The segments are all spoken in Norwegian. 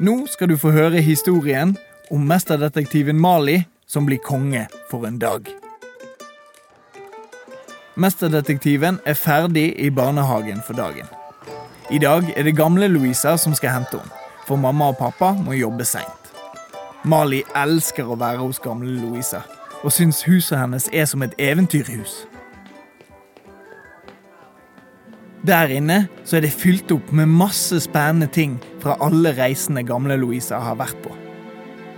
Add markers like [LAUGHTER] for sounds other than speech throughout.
Nå skal du få høre historien om mesterdetektiven Mali som blir konge for en dag. Mesterdetektiven er ferdig i barnehagen for dagen. I dag er det gamle Louisa som skal hente henne, for mamma og pappa må jobbe seint. Mali elsker å være hos gamle Louisa, og syns huset hennes er som et eventyrhus. Der inne så er det fylt opp med masse spennende ting fra alle reisene gamle Louisa har vært på.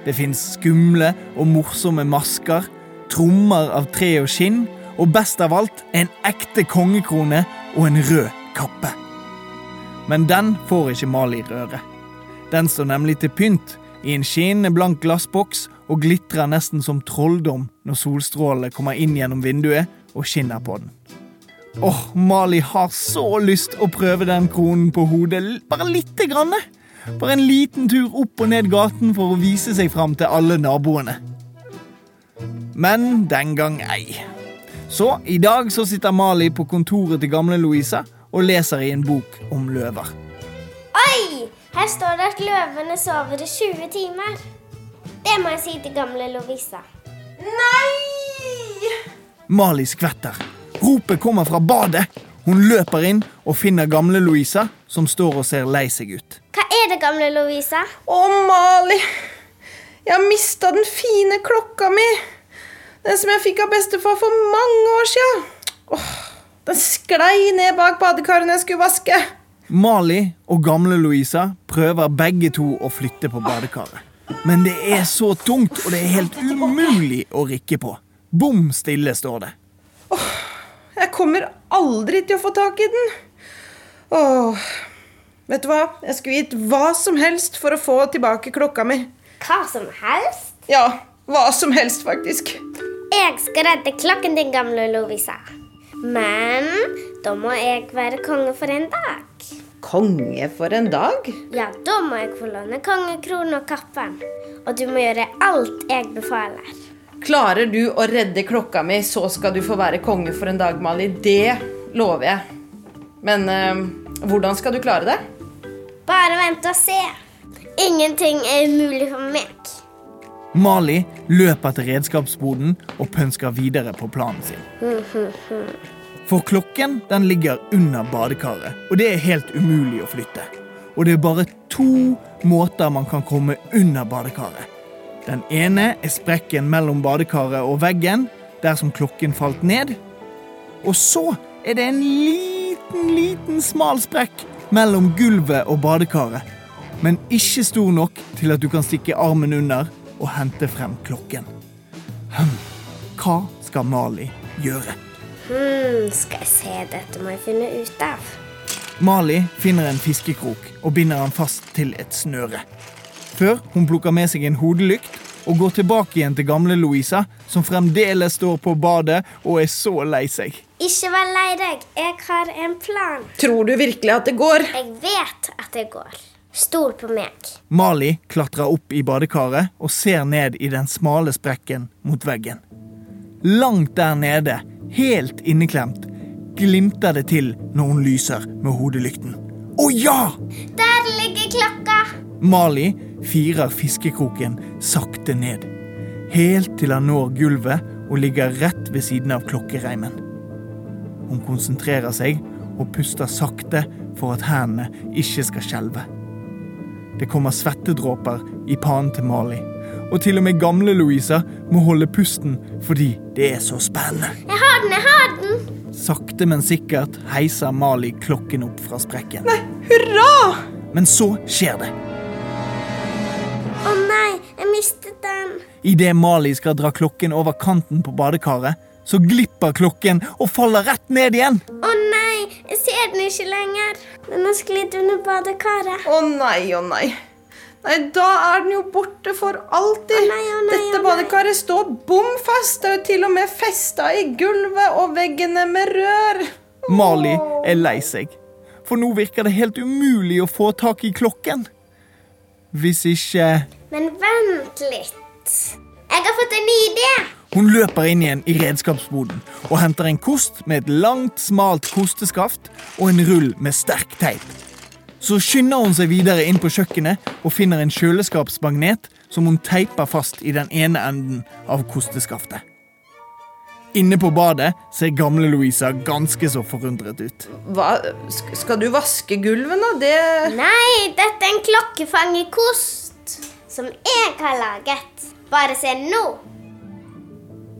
Det fins skumle og morsomme masker, trommer av tre og skinn, og best av alt en ekte kongekrone og en rød kappe. Men den får ikke Mali røre. Den står nemlig til pynt i en skinnende blank glassboks og glitrer nesten som trolldom når solstrålene kommer inn gjennom vinduet og skinner på den. Åh, Mali har så lyst å prøve den kronen på hodet, bare lite grann. Bare en liten tur opp og ned gaten for å vise seg fram til alle naboene. Men den gang ei. Så i dag så sitter Mali på kontoret til gamle Louisa og leser i en bok om løver. Oi! Her står det at løvene sover i 20 timer. Det må jeg si til gamle Lovisa. Nei! Mali skvetter. Ropet kommer fra badet. Hun løper inn og finner gamle Louisa, som står og ser lei seg ut. Hva er det, gamle Louisa? Å, Mali. Jeg har mista den fine klokka mi. Den som jeg fikk av bestefar for mange år sia. Den sklei ned bak badekaret når jeg skulle vaske. Mali og gamle Louisa prøver begge to å flytte på badekaret. Men det er så tungt, og det er helt umulig å rikke på. Bom stille står det. Jeg kommer aldri til å få tak i den. Åh. Vet du hva? Jeg skulle gitt hva som helst for å få tilbake klokka mi. Hva som helst? Ja, hva som helst, faktisk. Jeg skal redde klokken din, gamle Lovisa. Men da må jeg være konge for en dag. Konge for en dag. Ja, da må jeg få låne kongekronen og kappen. Og du må gjøre alt jeg befaler. Klarer du å redde klokka mi, så skal du få være konge for en dag, Mali. Det lover jeg. Men eh, hvordan skal du klare det? Bare vent og se. Ingenting er umulig for meg. Mali løper til redskapsboden og pønsker videre på planen sin. For klokken den ligger under badekaret, og det er helt umulig å flytte. Og det er bare to måter man kan komme under badekaret. Den ene er sprekken mellom badekaret og veggen, der som klokken falt ned. Og så er det en liten, liten smal sprekk mellom gulvet og badekaret. Men ikke stor nok til at du kan stikke armen under og hente frem klokken. Hm, hva skal Mali gjøre? Hm, skal jeg se, dette må jeg finne ut av. Mali finner en fiskekrok og binder den fast til et snøre. Før hun plukker med seg en hodelykt og går tilbake igjen til gamle Louisa, som fremdeles står på badet og er så lei seg. Ikke vær lei deg, jeg har en plan. Tror du virkelig at det går? Jeg vet at det går. Stol på meg. Mali klatrer opp i badekaret og ser ned i den smale sprekken mot veggen. Langt der nede, helt inneklemt, glimter det til når hun lyser med hodelykten. Å ja! Der ligger klokka. Mali firer fiskekroken sakte ned. Helt til han når gulvet og ligger rett ved siden av klokkereimen. Hun konsentrerer seg og puster sakte for at hendene ikke skal skjelve. Det kommer svettedråper i panen til Mali. Og til og med gamle Louisa må holde pusten fordi det er så spennende. Jeg har den, jeg har den. Sakte, men sikkert heiser Mali klokken opp fra sprekken. Nei, hurra! Men så skjer det. Å nei, jeg mistet den. Idet Mali skal dra klokken over kanten på badekaret, så glipper klokken og faller rett ned igjen. Å nei, jeg ser den ikke lenger. Den har sklidd under badekaret. Å nei, å nei. Nei, Da er den jo borte for alltid. Å nei, å nei, Dette badekaret står bom fast. Det er jo til og med festa i gulvet og veggene med rør. Mali er lei seg, for nå virker det helt umulig å få tak i klokken. Hvis ikke Men vent litt. Jeg har fått en ny idé. Hun løper inn igjen i redskapsboden og henter en kost med et langt, smalt kosteskaft og en rull med sterk teip. Så skynder hun seg videre inn på kjøkkenet og finner en kjøleskapsmagnet som hun teiper fast i den ene enden av kosteskaftet. Inne på badet ser gamle Louisa ganske så forundret ut. Hva? Skal du vaske gulvet nå? Det Nei, er en klokkefangerkost som jeg har laget. Bare se nå.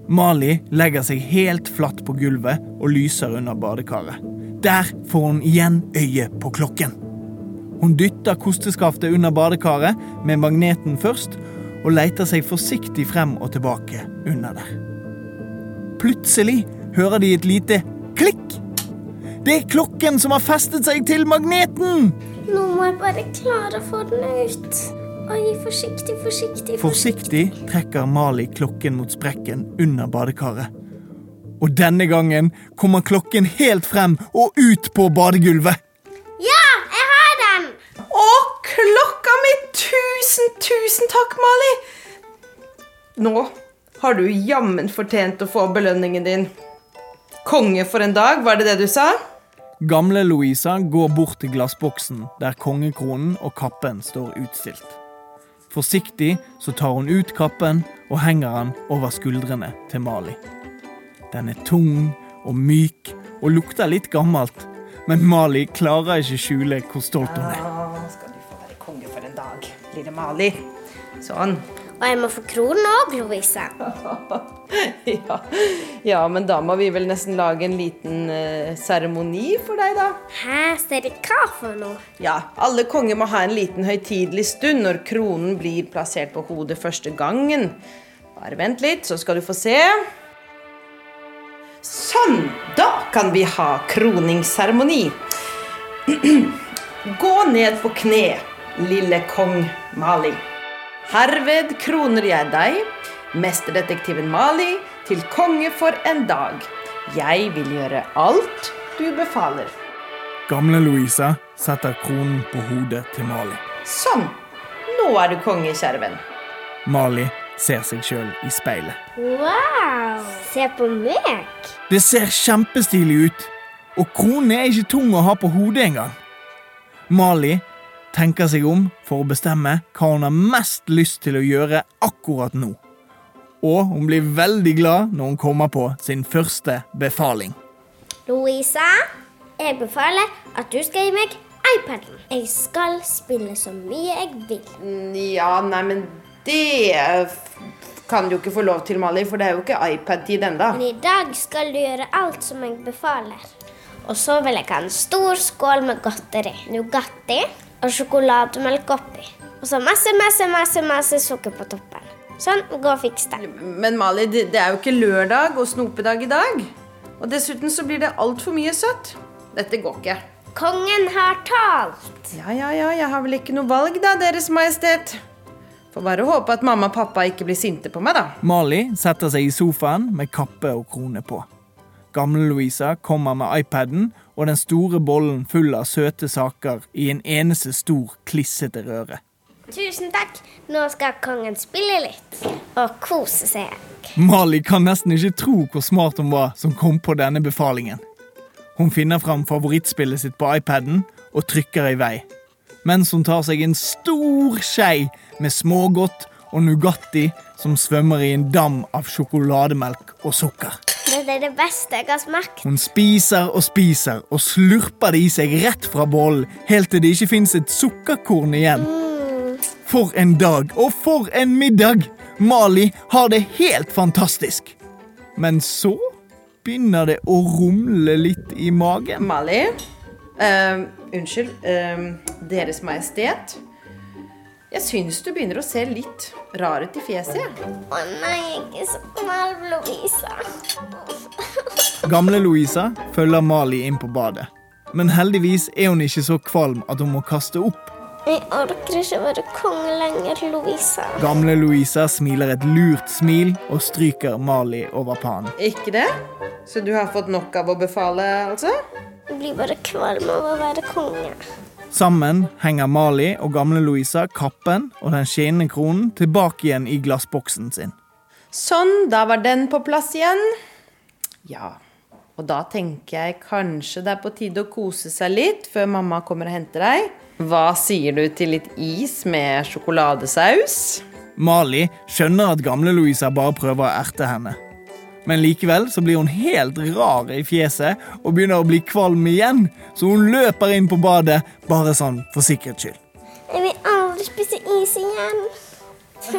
Mali legger seg helt flatt på gulvet og lyser under badekaret. Der får hun igjen øye på klokken. Hun dytter kosteskaftet under badekaret med magneten først og leter seg forsiktig frem og tilbake under der. Plutselig hører de et lite klikk. Det er klokken som har festet seg til magneten! Nå må jeg bare klare å få den ut. Oi, forsiktig, forsiktig. Forsiktig trekker Mali klokken mot sprekken under badekaret. Og denne gangen kommer klokken helt frem og ut på badegulvet. Ja, jeg har den! Å, klokka mi! Tusen, tusen takk, Mali! Nå har du jammen fortjent å få belønningen din. Konge for en dag, var det det du sa? Gamle Louisa går bort til glassboksen der kongekronen og kappen står utstilt. Forsiktig så tar hun ut kappen og henger den over skuldrene til Mali. Den er tung og myk og lukter litt gammelt, men Mali klarer ikke skjule hvor stolt hun er. Ja, skal du få være konge for en dag, lille Mali. Sånn. Og jeg må få kronen òg, Louise. [LAUGHS] Ja. ja, men da må vi vel nesten lage en liten seremoni seremoni for deg, da. Hæ, ser du hva for noe? Ja, alle konger må ha en liten høytidelig stund når kronen blir plassert på hodet første gangen. Bare vent litt, så skal du få se. Sånn! Da kan vi ha kroningsseremoni. [CLEARS THROAT] Gå ned på kne, lille kong Mali. Herved kroner jeg deg, mesterdetektiven Mali, til konge for en dag. Jeg vil gjøre alt du befaler. Gamle Louisa setter kronen på hodet til Mali. Sånn. Nå er du konge, kjære venn. Mali ser seg sjøl i speilet. Wow! Se på meg. Det ser kjempestilig ut, og kronen er ikke tung å ha på hodet engang. Mali tenker seg om for å bestemme hva hun har mest lyst til å gjøre akkurat nå. Og hun blir veldig glad når hun kommer på sin første befaling. Louisa, jeg befaler at du skal gi meg iPaden. Jeg skal spille så mye jeg vil. Ja, nei, men det kan du ikke få lov til, Mali, for det er jo ikke iPad-tid enda. Men i dag skal du gjøre alt som jeg befaler. Og så vil jeg ha en stor skål med godteri. Nugatti og sjokolademelk oppi. Og så masse, masse, masse, masse sukker på toppen. Sånn, gå og fiks det. Men Mali, det, det er jo ikke lørdag og snopedag i dag. Og dessuten så blir det altfor mye søtt. Dette går ikke. Kongen har talt. Ja, ja, ja, jeg har vel ikke noe valg da, Deres Majestet. Får bare håpe at mamma og pappa ikke blir sinte på meg, da. Mali setter seg i sofaen med kappe og krone på. Gamle Louisa kommer med iPaden og den store bollen full av søte saker i en eneste stor, klissete røre. Tusen takk. Nå skal kongen spille litt og kose seg. Mali kan nesten ikke tro hvor smart hun var som kom på denne befalingen. Hun finner fram favorittspillet sitt på iPaden og trykker i vei. Mens hun tar seg en stor skei med smågodt og Nugatti som svømmer i en dam av sjokolademelk og sukker. Dette er det beste jeg har smakt. Hun spiser og spiser og slurper det i seg rett fra bollen, helt til det ikke fins et sukkerkorn igjen. For en dag, og for en middag! Mali har det helt fantastisk. Men så begynner det å rumle litt i magen. Mali, uh, unnskyld, uh, Deres Majestet. Jeg syns du begynner å se litt rar ut i fjeset. Å nei, jeg er ikke så kvalm, Louisa. Gamle Louisa følger Mali inn på badet. Men heldigvis er hun ikke så kvalm at hun må kaste opp. Jeg orker ikke være konge lenger, Louisa. Gamle Louisa smiler et lurt smil og stryker Mali over pannen. Ikke det? Så du har fått nok av å befale, altså? Jeg blir bare kvalm av å være konge. Sammen henger Mali og gamle Louisa kappen og den skinnende kronen tilbake igjen i glassboksen sin. Sånn, da var den på plass igjen. Ja, Og da tenker jeg kanskje det er på tide å kose seg litt før mamma kommer og henter deg. Hva sier du til litt is med sjokoladesaus? Mali skjønner at gamle-Louisa bare prøver å erte henne. Men likevel så blir hun helt rar i fjeset og begynner å bli kvalm igjen, så hun løper inn på badet bare sånn for sikkerhets skyld. Jeg vil aldri spise is igjen. [LAUGHS]